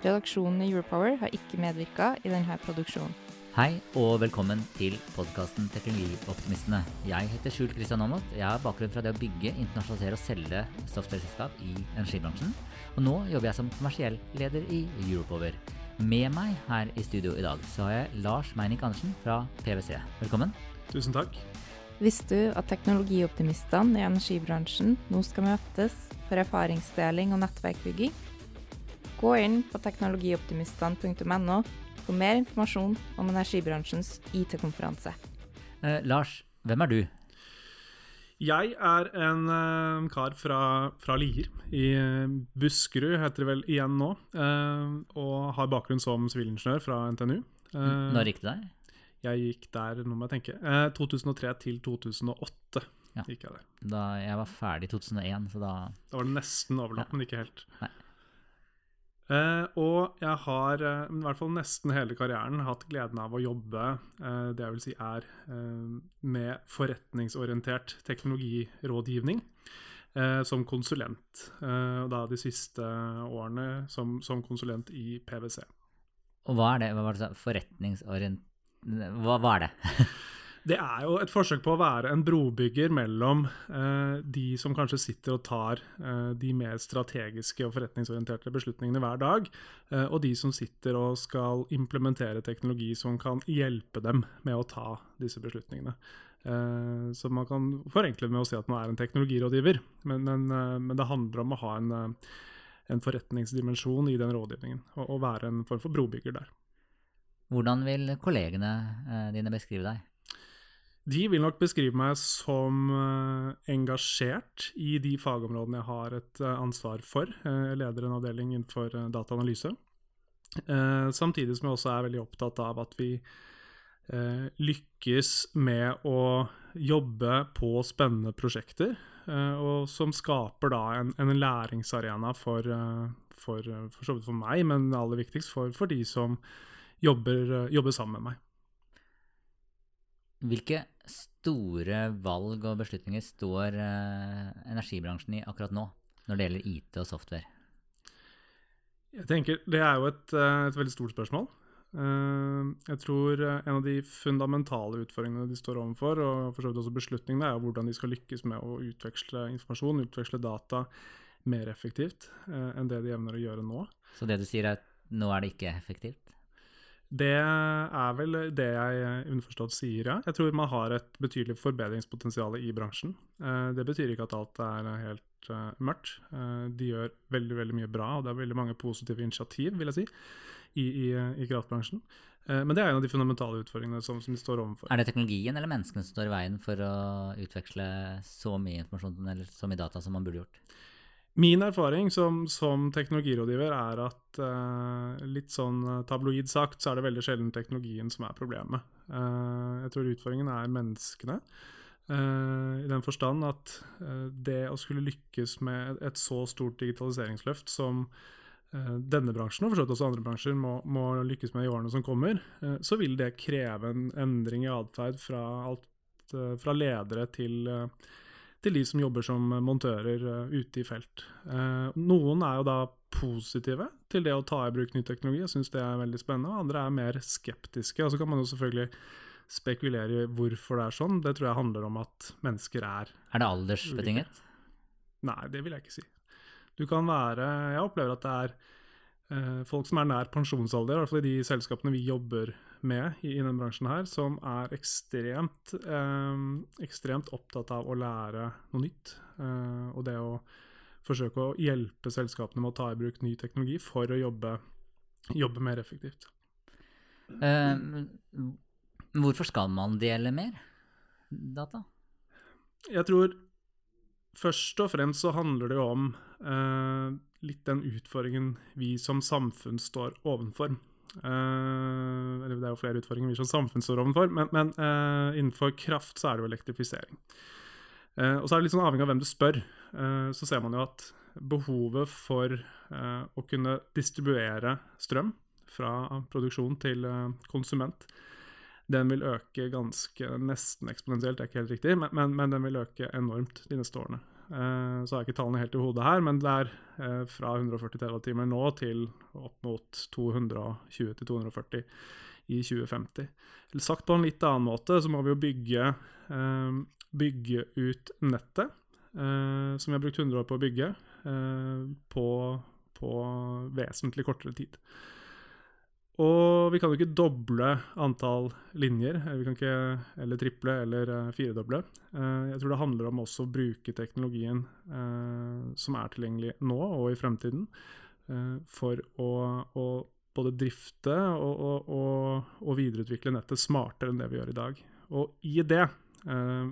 Redaksjonen i Europower har ikke medvirka i denne produksjonen. Hei og velkommen til podkasten Teknologioptimistene. Jeg heter Skjul Kristian Aamodt. Jeg har bakgrunn fra det å bygge, internasjonalisere og selge software-selskap i energibransjen. Og nå jobber jeg som kommersiell leder i Europower. Med meg her i studio i dag så har jeg Lars Meinik Andersen fra PwC. Velkommen. Tusen takk. Visste du at teknologioptimistene i energibransjen nå skal møtes for erfaringsdeling og nettverkbygging? Gå inn på teknologioptimistene.no for mer informasjon om energibransjens IT-konferanse. Eh, Lars, hvem er du? Jeg er en uh, kar fra, fra Lier, i eh, Buskerud heter det vel igjen nå. Uh, og har bakgrunn som sivilingeniør fra NTNU. Uh, Når gikk det der? Jeg gikk der, nå må jeg tenke, eh, 2003 til 2008 Ja. gikk jeg der. Da jeg var ferdig i 2001, så da Da var det nesten overlapp, men ikke helt. Nei. Eh, og jeg har uh, i hvert fall nesten hele karrieren hatt gleden av å jobbe uh, det jeg vil si er med forretningsorientert teknologirådgivning som konsulent. Og da de siste årene som, som konsulent i PwC. Og hva er det? Hva var det Forretningsorient... Hva, hva er det? Det er jo et forsøk på å være en brobygger mellom eh, de som kanskje sitter og tar eh, de mer strategiske og forretningsorienterte beslutningene hver dag, eh, og de som sitter og skal implementere teknologi som kan hjelpe dem med å ta disse beslutningene. Eh, så man kan forenkle med å si at man er en teknologirådgiver, men, men, eh, men det handler om å ha en, eh, en forretningsdimensjon i den rådgivningen, og, og være en form for brobygger der. Hvordan vil kollegene dine beskrive deg? De vil nok beskrive meg som eh, engasjert i de fagområdene jeg har et eh, ansvar for. Eh, Jeg leder en avdeling innenfor dataanalyse. Samtidig som jeg også er veldig opptatt av at vi lykkes med å jobbe på spennende prosjekter, og som skaper da en, en læringsarena for, for, for for meg, men aller viktigst for, for de som jobber, jobber sammen med meg. Hvilke store valg og beslutninger står eh, energibransjen i akkurat nå, når det gjelder IT og software? Jeg tenker, Det er jo et, eh, et veldig stort spørsmål. Eh, Jeg tror en av de fundamentale utfordringene de står overfor, og for så vidt også beslutningene, er hvordan de skal lykkes med å utveksle informasjon, utveksle data, mer effektivt enn det de evner å gjøre nå. Så det du sier er at nå er det ikke effektivt? Det er vel det jeg underforstått sier, ja. Jeg tror man har et betydelig forbedringspotensial i bransjen. Eh, Det betyr ikke at alt er helt eh, mørkt. Eh, De gjør veldig veldig mye bra, og det er veldig mange positive initiativ, vil jeg si, i, i, i kraftbransjen. Men det er en av de fundamentale utfordringene som, som de står overfor. Er det teknologien eller menneskene som står i veien for å utveksle så mye informasjon eller så mye data som man burde gjort? Min erfaring som, som teknologirådgiver er at eh, litt sånn eh, tabloid sagt, så er det veldig sjelden teknologien som er problemet. Eh, jeg tror utfordringen er menneskene. eh, I den forstand at eh, det å skulle lykkes med et, så stort digitaliseringsløft som eh, denne bransjen, og for også andre bransjer, må, må lykkes med i årene som kommer, så vil det kreve en endring i atferd fra, alt, fra ledere til eh, til de som jobber som montører eh, ute i felt. Eh, noen er jo da positive til det å ta i bruk ny teknologi, og syns det er veldig spennende. og Andre er mer skeptiske. og Så kan man jo selvfølgelig spekulere i hvorfor det er sånn. Det tror jeg handler om at mennesker er Er det aldersbetinget? Nei, det vil jeg ikke si. Du kan være Jeg opplever at det er folk som er nær pensjonsalder, i hvert fall i de selskapene vi jobber med i, i denne bransjen her, som er ekstremt, eh, ekstremt opptatt av å lære noe nytt. eh, og det å forsøke å hjelpe selskapene med å ta i bruk ny teknologi for å jobbe, jobbe mer effektivt. Eh, hvorfor skal man dele mer data? Jeg tror først og fremst så handler det jo om eh, litt den utfordringen vi som samfunn står ovenfor. Uh, eller det er jo flere utfordringer vi som samfunn står ovenfor, men, men uh, innenfor kraft så er det jo elektrifisering. Uh, og så er det litt sånn avhengig av hvem du spør. så ser man jo at behovet for å kunne distribuere strøm fra produksjon til konsument, den vil øke ganske nesten eksponentielt, det er ikke helt riktig, men, men, men den vil øke enormt de neste årene. Eh, så har jeg ikke tallene helt i hodet her, men det er eh, fra 140 TWh nå til opp mot 220-240 i 2050. Eller sagt på en litt annen måte, så må vi jo bygge, eh, bygge ut nettet, som vi har brukt 100 år på å bygge, på, på vesentlig kortere tid. Og vi kan jo ikke doble antall linjer, vi kan ikke, eller triple eller uh, firedoble. Uh, jeg tror det handler om også å bruke teknologien uh, som er tilgjengelig nå og i fremtiden, for å, å, både drifte og, og, og, og, videreutvikle nettet smartere enn det vi gjør i dag. Og i det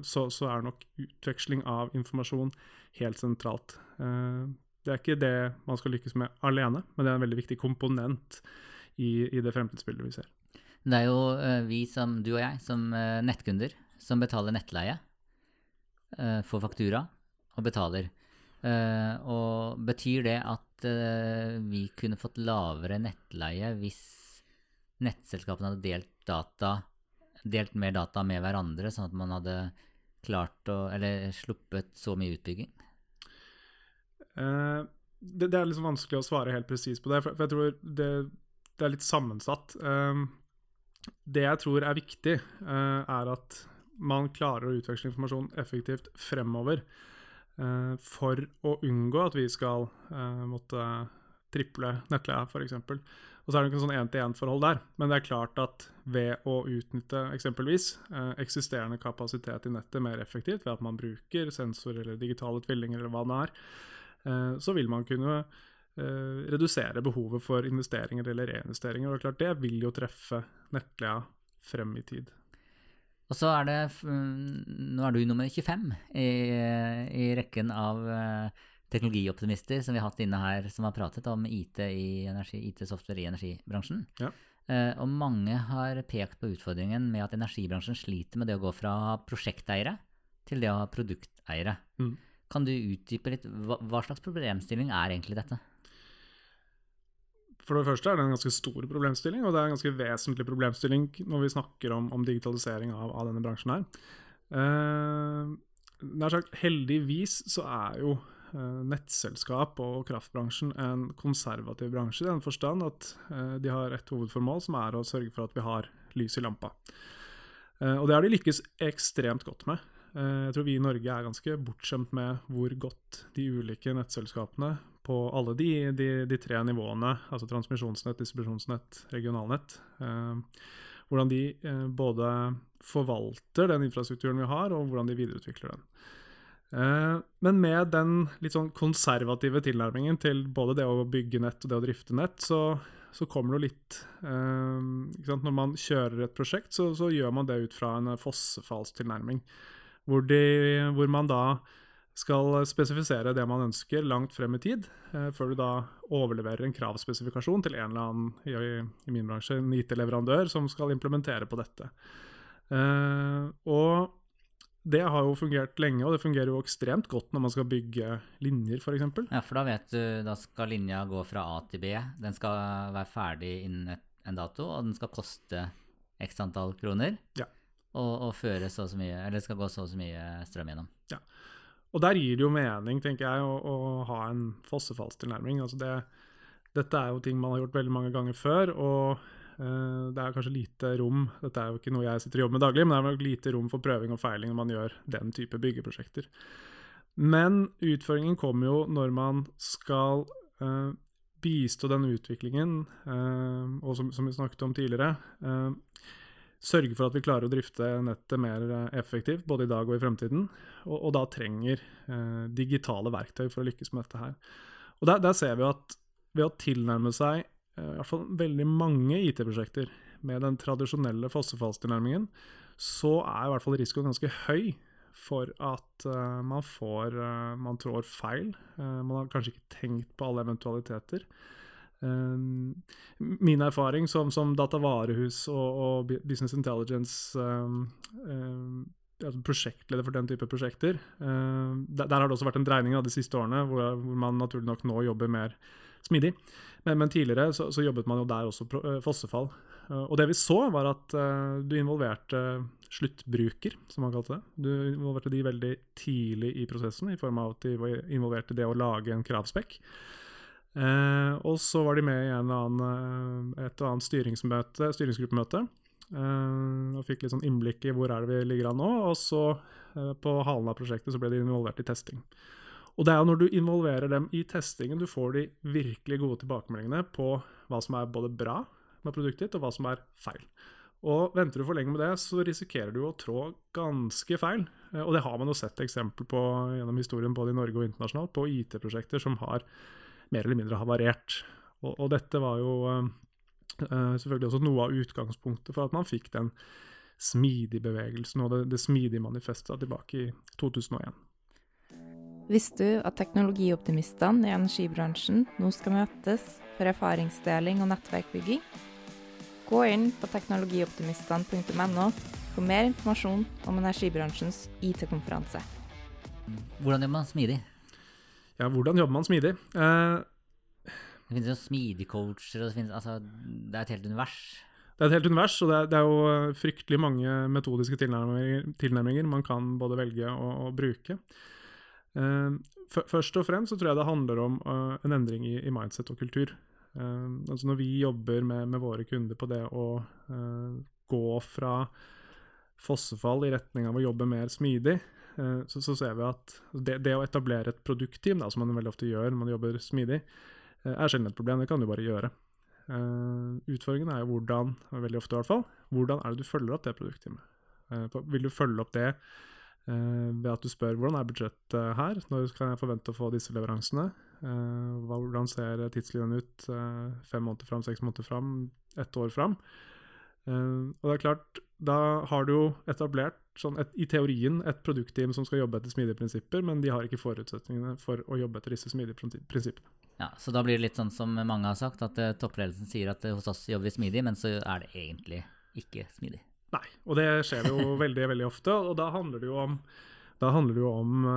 så, så er nok utveksling av informasjon helt sentralt. det er ikke det man skal lykkes med alene, men det er en veldig viktig komponent i, i det fremtidsbildet vi ser. Det er jo uh, vi som, du og jeg, som uh, nettkunder, som betaler nettleie, uh, får faktura og betaler. og betyr det at vi kunne fått lavere nettleie hvis nettselskapene hadde delt data, delt mer data med hverandre, sånn at man hadde klart å Eller sluppet så mye utbygging? Det, det, er liksom vanskelig å svare helt presist på det. For jeg tror det det er litt sammensatt. Ehm, det jeg tror er viktig, eh, er at man klarer å utveksle informasjon effektivt fremover. Eh, for å unngå at vi skal eh, måtte triple nettleia, f.eks. Og så er det ikke sånn én-til-én-forhold der, men det er klart at ved å utnytte eksempelvis eksisterende kapasitet i nettet mer effektivt, ved at man bruker sensorer eller digitale tvillinger eller hva det er, så vil man kunne redusere behovet for investeringer eller reinvesteringer. Og det klart det vil jo treffe nettleia frem i tid. Og så er det Nå er du nummer 25 i, i rekken av uh, teknologioptimister som vi har hatt inne her, som har pratet om IT, IT-software i energibransjen. Ja. Uh, og mange har pekt på utfordringen med at energibransjen sliter med det å gå fra prosjekteiere til det å ha produkteiere. Mm. Kan du utdype litt? Hva, hva slags problemstilling er egentlig dette? For det første er det en ganske stor problemstilling, og det er en ganske vesentlig problemstilling når vi snakker om, om digitalisering av, av, denne bransjen her. Eh, nær sagt, heldigvis så er jo eh, nettselskap og kraftbransjen en konservativ bransje i den forstand at eh, de har et hovedformål, som er å sørge for at vi har lys i lampa. Eh, og det har de lykkes ekstremt godt med. Eh, jeg tror vi i Norge er ganske bortskjemt med hvor godt de ulike nettselskapene på alle de, de, de, tre nivåene, altså transmisjonsnett, distribusjonsnett, regionalnett. Eh, hvordan de eh, både forvalter den infrastrukturen vi har, og hvordan de videreutvikler den. Eh, men med den litt sånn konservative tilnærmingen til både det å bygge nett og det å drifte nett, så, så kommer det litt eh, Når man kjører et prosjekt, så, så, gjør man det ut fra en fossefallstilnærming. Hvor, de, hvor man da skal spesifisere det man ønsker langt frem i tid, eh, før du da overleverer en kravspesifikasjon til en eller annen, i, i min bransje, en IT-leverandør som skal implementere på dette. Eh, og det har jo fungert lenge, og det fungerer jo ekstremt godt når man skal bygge linjer, f.eks. Ja, for da vet du, da skal linja gå fra A til B. Den skal være ferdig innen et, en dato, og den skal koste x antall kroner. Ja. Og, og føre så og så mye, eller skal gå så og så mye strøm gjennom. Ja. Og der gir det jo mening, tenker jeg, å, å ha en fossefallstilnærming. Altså det, dette er jo ting man har gjort veldig mange ganger før, og uh, det er kanskje lite rom Dette er jo ikke noe jeg sitter og jobber med daglig, men det er nok lite rom for prøving og feiling når man gjør den type byggeprosjekter. Men utfordringen kommer jo når man skal uh, bistå den utviklingen, uh, og som, som, vi snakket om tidligere sørge for at vi klarer å drifte nettet mer eh, effektivt, både i dag og i fremtiden. Og, og da trenger eh, digitale verktøy for å lykkes med dette her. Og der, der ser vi at ved å tilnærme seg eh, i hvert fall veldig mange IT-prosjekter med den tradisjonelle fossefallstilnærmingen, så er i hvert fall risikoen ganske høy for at uh, man får uh, Man trår feil. Uh, man har kanskje ikke tenkt på alle eventualiteter. Min erfaring som, som datavarehus og, og, business intelligence um, um, prosjektleder for den type prosjekter. Der, der, har det også vært en dreining av de siste årene, hvor, hvor man naturlig nok nå jobber mer smidig. Men, men tidligere så, så, jobbet man jo der også fossefall. Og det vi så, var at du involverte sluttbruker, som man kalte det. Du involverte de veldig tidlig i prosessen, i form av at de involverte det å lage en kravspekk. Eh, og så var de med i annen, eh, et eller annet styringsgruppemøte. Eh, og fikk litt sånn innblikk i hvor er det vi ligger an nå. Og så, eh, på halen av prosjektet, så ble de involvert i testing. Og det er jo når du involverer dem i testingen du får de virkelig gode tilbakemeldingene på hva som er både bra med produktet ditt, og hva som er feil. Og venter du for lenge med det, så risikerer du å trå ganske feil. Eh, og det har man jo sett eksempel på gjennom historien både i Norge og internasjonalt, på IT-prosjekter som har mer eller mindre havarert. Og, og dette var jo uh, selvfølgelig også noe av utgangspunktet for at man fikk den smidige bevegelsen og det, det smidige manifestet tilbake i 2001. Visste du at teknologioptimistene i energibransjen nå skal møtes for erfaringsdeling og nettverkbygging? Gå inn på teknologioptimistene.no for mer informasjon om energibransjens IT-konferanse. Hvordan gjør man smidig? Ja, hvordan jobber man smidig? Uh, det finnes jo smidig-coacher, og det, finnes, altså, det er et helt univers. Det er et helt univers, og det er, det er jo fryktelig mange metodiske tilnærminger, tilnærminger man kan både velge og, og bruke. Uh, først og fremst så tror jeg det handler om uh, en endring i, i, mindset og kultur. Uh, altså når vi jobber med, med, våre kunder på det å gå fra fossefall i retning av å jobbe mer smidig, så, så, ser vi at det, det, å etablere et produktteam, som man veldig ofte gjør når man jobber smidig, er sjelden et problem. Det kan du bare gjøre. utfordringen er jo hvordan, veldig ofte i hvert fall, hvordan er det du følger opp det produktteamet? vil du følge opp det ved at du spør hvordan er budsjettet her, når kan jeg forvente å få disse leveransene? Hvordan ser tidslinjen ut fem måneder fram, seks måneder fram, ett år fram? Uh, og det er klart, da har du jo etablert, sånn et, i teorien, et produktteam som skal jobbe etter smidige prinsipper, men de har ikke forutsetningene for å jobbe etter disse smidige prinsippene. Ja, Så da blir det litt sånn som mange har sagt, at toppledelsen sier at hos oss jobber vi smidig, men så er det egentlig ikke smidig. Nei, og det skjer jo veldig, veldig ofte. Og da handler det jo om, da handler det jo om,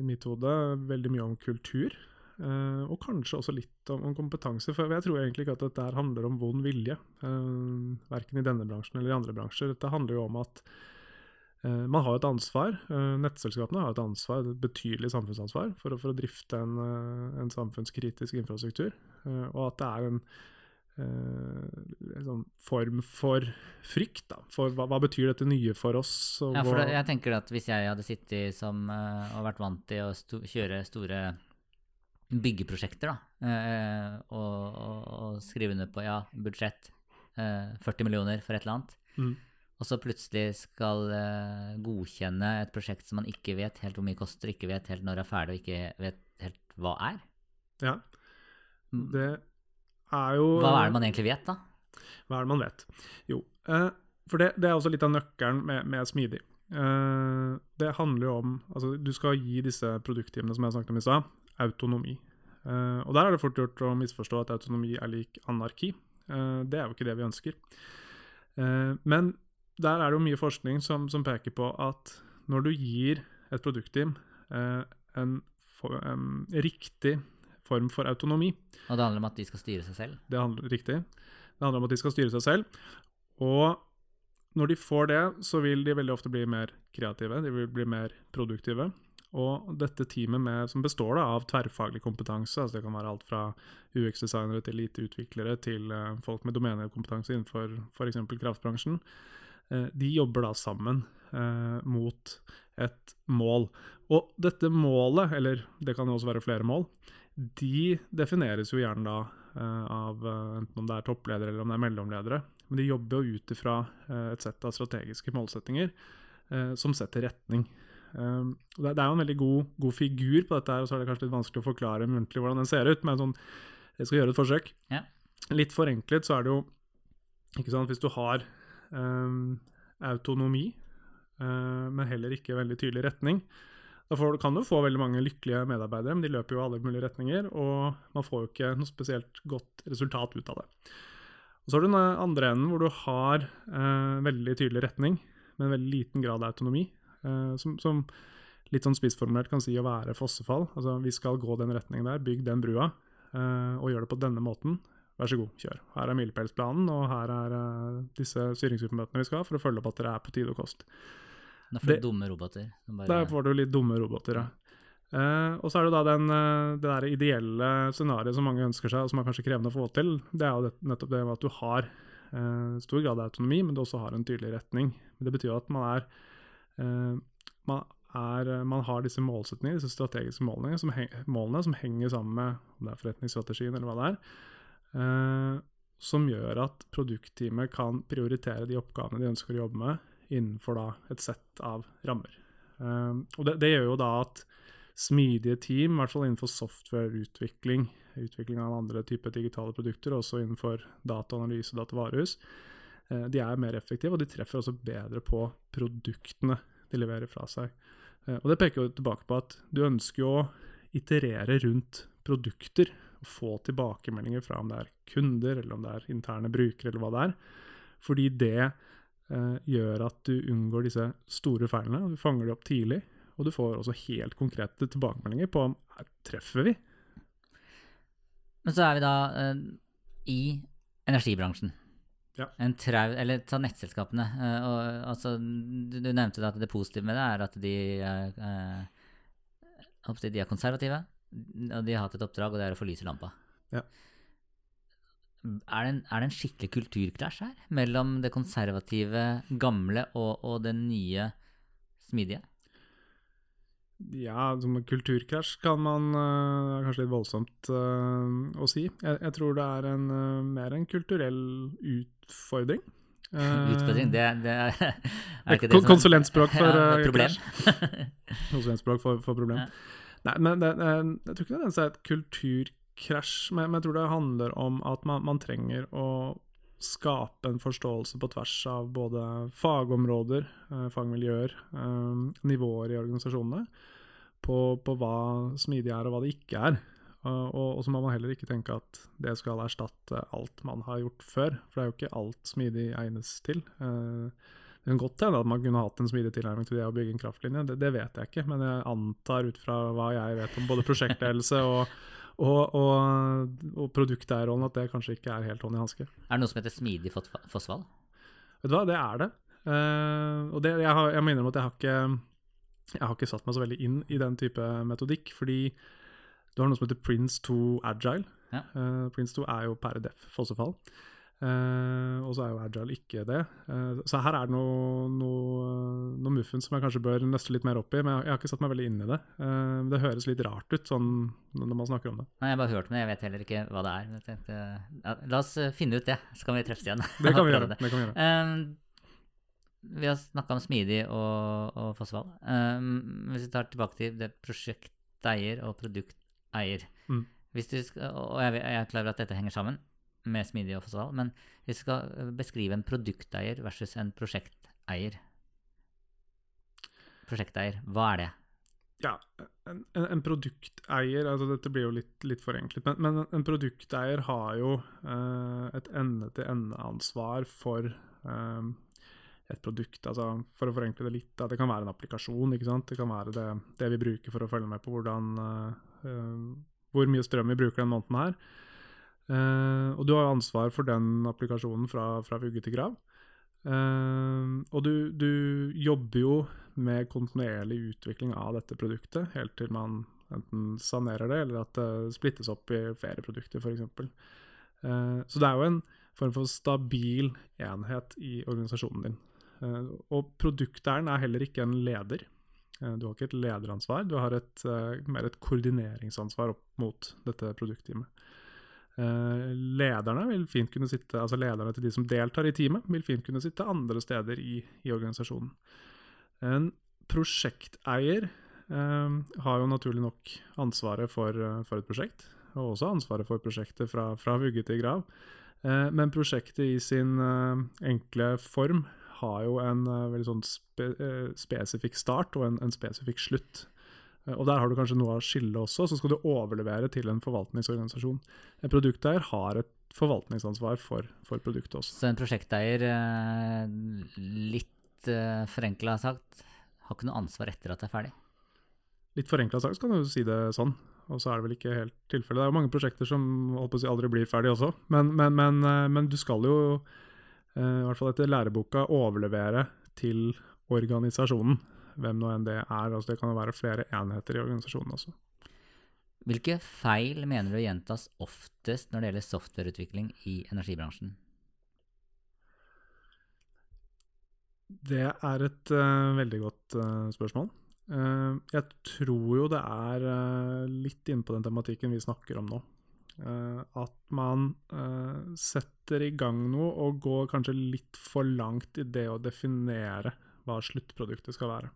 i mitt hode, veldig mye om kultur. Uh, og kanskje også litt om, om, kompetanse, for jeg tror egentlig ikke at dette handler om vond vilje. Uh, verken i denne bransjen eller i andre bransjer. Dette handler jo om at uh, man har et ansvar. nettselskapene har et ansvar, et betydelig samfunnsansvar for for å drifte en, en, samfunnskritisk infrastruktur. og at det er en sånn form for frykt. Da. For hva, hva, betyr dette nye for oss? ja, for det, jeg tenker at Hvis jeg hadde sittet som, og vært vant til å sto, kjøre store byggeprosjekter, da. Eh, og, og, og, skrive under på ja, budsjett eh, 40 millioner for et eller annet. Mm. Og så plutselig skal eh, godkjenne et prosjekt som man ikke vet helt hvor mye koster, ikke vet helt når det er ferdig, og ikke vet helt hva er. Ja. Det er jo Hva er det man egentlig vet, da? Hva er det man vet? Jo, eh, for det, det, er også litt av nøkkelen med, med smidig. Uh, det handler jo om Altså, du skal gi disse produktteamene som jeg snakket om i stad, autonomi. Uh, og der er det fort gjort å misforstå at autonomi er lik anarki. Uh, det er jo ikke det vi ønsker. Uh, men der er det jo mye forskning som, som, peker på at når du gir et produktteam en, for, en, riktig form for autonomi Og det handler om at de skal styre seg selv? Det handler, riktig. Det handler om at de skal styre seg selv. Og når de får det, så vil de veldig ofte bli mer kreative, de vil bli mer produktive. Og dette teamet med, som består da, av tverrfaglig kompetanse, altså det kan være alt fra UX-designere til IT-utviklere til uh, folk med domenekompetanse innenfor f.eks. kraftbransjen, uh, de jobber da sammen uh, mot et mål. Og dette målet, eller det kan også være flere mål, de defineres jo gjerne da av enten om det er toppledere eller om det er mellomledere. Men de jobber jo ut ifra et sett av strategiske målsettinger som setter retning. Um, det, er jo en veldig god, god, figur på dette, her, og så er det kanskje litt vanskelig å forklare muntlig hvordan den ser ut, men sånn, jeg skal gjøre et forsøk. Ja. Litt forenklet så er det jo ikke sant, Hvis du har um, autonomi, uh, men heller ikke veldig tydelig retning. Da får, kan du få veldig mange lykkelige medarbeidere, men de løper jo alle mulige retninger, og man får jo ikke noe spesielt godt resultat ut av det. Og Så har du den andre enden hvor du har eh, veldig tydelig retning, men veldig liten grad av autonomi, som, som, litt sånn spissformulert kan si å være fossefall. Altså vi skal gå den retningen der, bygg den brua, eh, og gjør det på denne måten. Vær så god, kjør. Her er milepælsplanen, og her er eh, disse styringsgruppemøtene vi skal ha for å følge opp at dere er på tide og kost. Da får du dumme roboter. bare- Da får du litt dumme roboter, ja. Uh, og så er det da den, uh, det der ideelle scenarioet som mange ønsker seg, og som er kanskje krevende å få til. Det er jo det, nettopp det med at du har uh, stor grad av autonomi, men du også har en tydelig retning. Det betyr jo at man er, eh, man, er eh, man har disse målsetningene, disse strategiske målene som, heng, målene som henger sammen med om det er forretningsstrategien eller hva det er, eh, som gjør at produktteamet kan prioritere de oppgavene de ønsker å jobbe med, innenfor da et sett av rammer. Og det, det gjør jo da at smidige team, i hvert fall innenfor softwareutvikling, utvikling av andre typer digitale produkter, også innenfor dataanalyse og datavarehus, eh, de er mer effektive, og de treffer også bedre på produktene de leverer fra seg. Eh, og det peker jo tilbake på at du ønsker jo å iterere rundt produkter, og få tilbakemeldinger fra om det er kunder, eller om det er interne brukere, eller hva det er. Fordi det eh, gjør at du unngår disse store feilene, du fanger de opp tidlig. Og du får også helt konkrete tilbakemeldinger på om her treffer vi. Men så er vi da eh, i energibransjen. Ja. En trau, eller ta nettselskapene. Uh, og, altså, du, du nevnte at det positive med det er at de, eh, de er konservative. Og de har hatt et oppdrag, og det er å forlyse lampa. Ja. Er det, en, er det en skikkelig kulturkrasj her? Mellom det konservative, gamle og, og det nye, smidige? Ja, som kulturkrasj kan man uh, Kanskje litt voldsomt uh, å si. Jeg, jeg tror det er en, uh, mer en kulturell utfordring. Eh, Utfordring, det, det er, er ikke det som konsulentspråk for ja, eh, problem. Konsulentspråk for, for problem. Ja. Nei, men det, det, jeg tror ikke det er et kulturkrasj, men, men jeg tror det handler om at man, man trenger å skape en forståelse på tvers av både fagområder, eh, fagmiljøer, eh, nivåer i organisasjonene, på, på hva smidig er og hva det ikke er. Uh, og, og så må man heller ikke tenke at det skal erstatte alt man har gjort før, for det er jo ikke alt smidig egnes til. Uh, det kan godt hende at man kunne hatt en smidig tilnærming til det å bygge en kraftlinje, det, det vet jeg ikke, men jeg antar ut fra hva jeg vet om både prosjektledelse og, og, og, og produkteierrollen at det kanskje ikke er helt hånd i hanske. Er det noe som heter smidig fot- Vet du hva, det er det. Uh, og det, jeg, har, jeg må innrømme at jeg har ikke jeg har ikke satt meg så veldig inn i den type metodikk, fordi du har noe som heter Prince 2 Agile. Ja. Uh, Prince 2 er jo per def fossefall, Uh, og så er jo Agile ikke det. Uh, så her er det noe, noe, noe muffens som jeg kanskje bør nøste litt mer opp i, men jeg, jeg har ikke satt meg veldig inn i det. Uh, det høres litt rart ut sånn når man snakker om det. Nei, jeg har bare hørt om det, jeg vet heller ikke hva det er. Tenkte, ja, la oss finne ut det, så kan vi treffes igjen. Det kan vi gjøre. det. Det kan vi gjøre. Vi har snakka om smidig og, og fossefall. Hvis vi tar tilbake til det prosjekteier og produkteier Mm. hvis du skal, Og jeg, jeg er klar over at dette henger sammen med smidig og men hvis du skal eh, beskrive en produkteier versus en prosjekteier Prosjekteier, hva er det? Ja, en, en, produkteier altså Dette blir jo litt, litt forenklet, men, men en produkteier har jo eh, et ende-til-ende-ansvar for eh, et produkt. Altså, for å forenkle det litt, det kan være en applikasjon. ikke sant? Det kan være det, det vi bruker for å følge med på hvordan, eh, hvor mye strøm vi bruker den måneden her. Eh, og du har jo ansvar for den applikasjonen fra, fra vugge til grav. Eh, og du, du jobber jo med kontinuerlig utvikling av dette produktet, helt til man enten sanerer det, eller at det splittes opp i flere produkter, f.eks. Uh, så det er jo en form for stabil enhet i organisasjonen din. Eh, og produkteieren er heller ikke en leder. Eh, du har ikke et lederansvar, du har et, eh, mer et koordineringsansvar opp mot dette produktteamet. Eh, lederne sitte, altså lederne til de som deltar i teamet, vil fint kunne sitte andre steder i, i organisasjonen. En prosjekteier eh, har jo naturlig nok ansvaret for, for et prosjekt, og også ansvaret for prosjektet fra, fra vugge til grav. Eh, men prosjektet i sin eh, enkle form har jo en uh, veldig sånn spe, uh, spesifikk start og en, en spesifikk slutt. Uh, og Der har du kanskje noe av skillet også. Så skal du overlevere til en forvaltningsorganisasjon. En produkteier har et forvaltningsansvar for, for produktet også. Så en prosjekteier, litt forenkla sagt, har ikke noe ansvar etter at det er ferdig? Litt forenkla sagt kan du si det sånn. Og så er det vel ikke helt tilfellet. Det er jo mange prosjekter som si, aldri blir ferdig også. Men, men, men, men du skal jo Eh, i hvert fall etter læreboka, overlevere til organisasjonen. Hvem nå enn det er. altså Det kan jo være flere enheter i organisasjonen også. Hvilke feil mener du gjentas oftest når det gjelder softwareutvikling i energibransjen? Det er et uh, veldig godt uh, spørsmål. Uh, jeg tror jo det er litt inne på den tematikken vi snakker om nå. Eh, at man eh, setter i gang noe og går kanskje litt for langt i det å definere hva sluttproduktet skal være.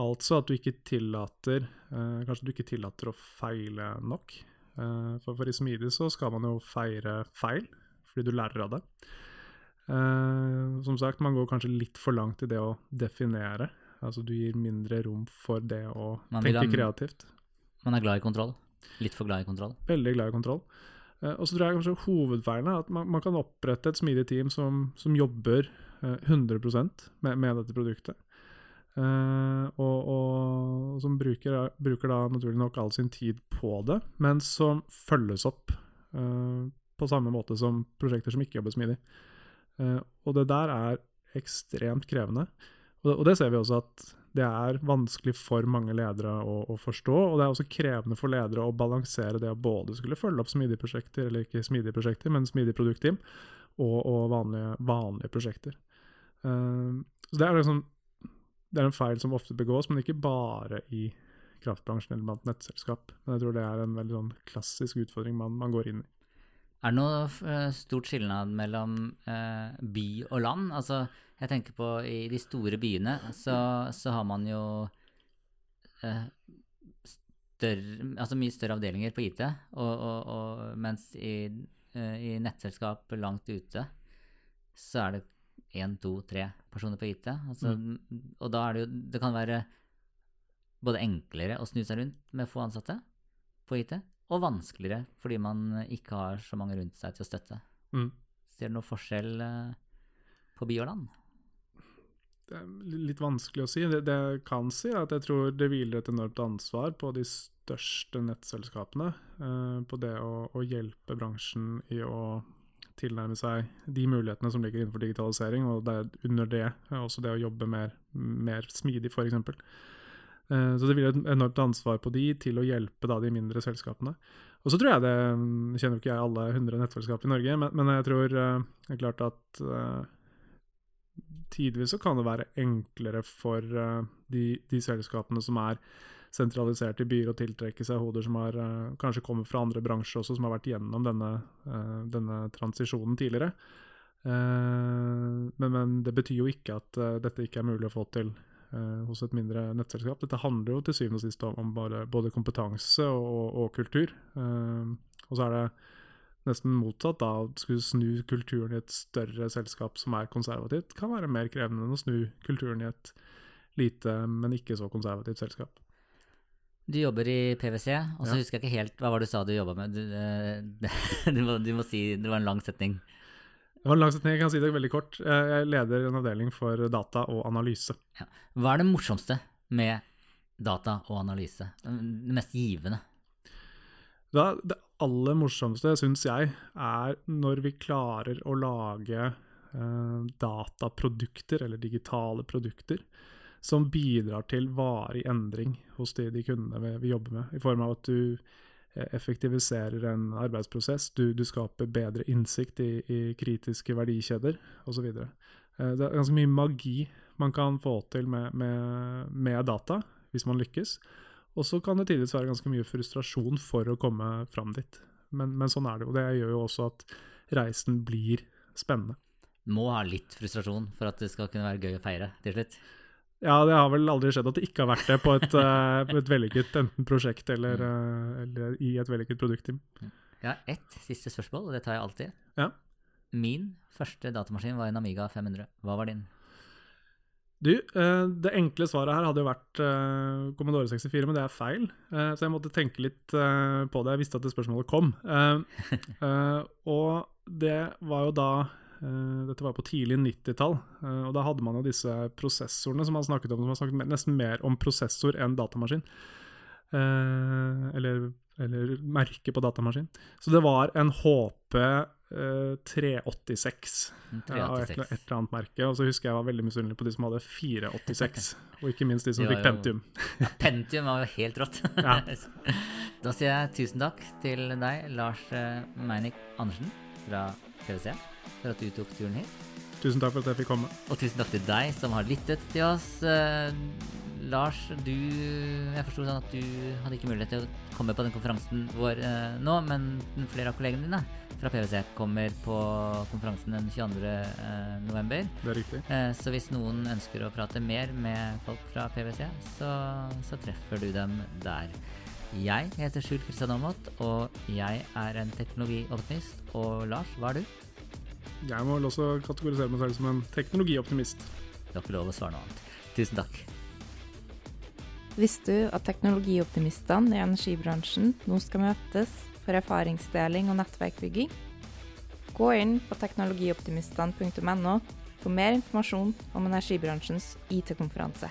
Altså at du ikke tillater eh, Kanskje du ikke tillater å feile nok. For, for i smidig så skal man jo feire feil, fordi du lærer av det. Som sagt, man går kanskje litt for langt i det å definere. Altså du gir mindre rom for det å tenke kreativt. Man er glad i kontroll? Litt for glad i kontroll? Veldig glad i kontroll. Uh, og så tror jeg kanskje hovedfeilen er at man, man, kan opprette et smidig team som, som jobber uh, eh, 100 med, med, dette produktet. Uh, og, og, som bruker, bruker, da naturlig nok all sin tid på det, men som følges opp på samme måte som prosjekter som ikke jobber smidig. og det der er ekstremt krevende. Og, og det ser vi også at det er vanskelig for mange ledere å, å, forstå, og det er også krevende for ledere å balansere det å både skulle følge opp smidige prosjekter, eller ikke smidige prosjekter, men smidige produktteam, og, og vanlige, vanlige, prosjekter. Uh, så det er, liksom, det er en feil som ofte begås, men ikke bare i kraftbransjen eller blant nettselskap. Men jeg tror det er en veldig sånn klassisk utfordring man, man går inn i. Er det noe uh, stort skilnad mellom eh, by og land? Altså, jeg tenker på i de store byene så, så har man jo eh, større, altså mye større avdelinger på IT, og, og, og mens i, i, nettselskap langt ute så er det én, to, tre personer på IT. Altså, mm. Og da er det jo Det kan være både enklere å snu seg rundt med få ansatte på IT, og vanskeligere fordi man ikke har så mange rundt seg til å støtte. Mm. Ser du noe forskjell eh, på by og land? Det er litt vanskelig å si. Det, det jeg kan si, er at jeg tror det hviler et enormt ansvar på de største nettselskapene. Eh, på det å, å, hjelpe bransjen i å tilnærme seg de mulighetene som ligger innenfor digitalisering, og det er under det også det å jobbe mer, mer smidig, f.eks. Eh, så det hviler et enormt ansvar på de til å hjelpe da, de mindre selskapene. Og så tror jeg det mm, Kjenner jo ikke jeg alle 100 nettselskap i Norge, men, men jeg tror uh, det er klart at uh, tidvis så kan det være enklere for de, de, selskapene som er sentralisert i byer, å tiltrekke seg hoder som har, kanskje kommer fra andre bransjer også, som har vært gjennom denne, denne transisjonen tidligere. Men, men, det betyr jo ikke at dette ikke er mulig å få til eh, hos et mindre nettselskap. Dette handler jo til syvende og sist om, om bare, både kompetanse og, og kultur. Eh, og så er det nesten motsatt. da, Å skulle snu kulturen i et større selskap som er konservativt, kan være mer krevende enn å snu kulturen i et lite, men ikke så konservativt selskap. Du jobber i PwC, og så ja. husker jeg ikke helt hva var det du sa du jobba med. Du, eh, du, må, du, må, si Det var en lang setning. Det var en lang setning, jeg kan si det veldig kort. Jeg leder en avdeling for data og analyse. Ja. Hva er det morsomste med data og analyse? Det mest givende? Da, det aller morsomste, syns jeg, er når vi klarer å lage eh, dataprodukter, eller digitale produkter, som bidrar til varig endring hos de, de kundene vi, vi jobber med. I form av at du effektiviserer en arbeidsprosess, du, du skaper bedre innsikt i, i kritiske verdikjeder osv. Eh, det er ganske mye magi man kan få til med, med, med data, hvis man lykkes. Og så kan det tidvis være ganske mye frustrasjon for å komme fram dit. Men, men, sånn er det, og det gjør jo også at reisen blir spennende. Må ha litt frustrasjon for at det skal kunne være gøy å feire til slutt? Ja, det har vel aldri skjedd at det ikke har vært det på et, uh, et vellykket enten prosjekt eller, uh, eller, i et vellykket produktteam. Jeg har ett siste spørsmål, og det tar jeg alltid. Ja. Min første datamaskin var en Amiga 500. Hva var din? Du, uh, det enkle svaret her hadde jo vært Commodore 64, men det er feil. Så jeg måtte tenke litt på det. Jeg visste at det spørsmålet kom. Og det var jo da Dette var på tidlig 90-tall, eh, og da hadde man jo disse prosessorene som man snakket om, som man snakket nesten mer om prosessor enn datamaskin. Eh, eller, eller merke på datamaskin. Så det var en HP eh, 386. av et, et eller annet merke. Og så husker jeg var veldig misunnelig på de som hadde 486. og ikke minst de som fikk Pentium. ja, Pentium. Var jo helt rått. Ja. da sier jeg tusen takk til deg, Lars eh, Meinik Andersen fra PwC, for at du tok turen hit. Tusen takk for at jeg fikk komme. Og tusen takk til deg som har lyttet til oss. Eh, Lars, du Jeg forsto sånn at du hadde ikke mulighet til å komme på den konferansen vår eh, nå, men flere av kollegene dine fra PwC kommer på konferansen den 22. Eh, november. Det er riktig. Eh, Så hvis noen ønsker å prate mer med folk fra PwC, så, så treffer du dem der. Jeg heter Skjul Kristian Aamodt, og jeg er en teknologioptimist. Og Lars, hva er du? Jeg må vel også kategorisere meg selv som en teknologioptimist. Du har ikke lov å svare noe annet. Tusen takk. Visste du at teknologioptimistene i energibransjen nå skal møtes for erfaringsdeling og nettverkbygging? Gå inn på teknologioptimistene.no for mer informasjon om energibransjens IT-konferanse.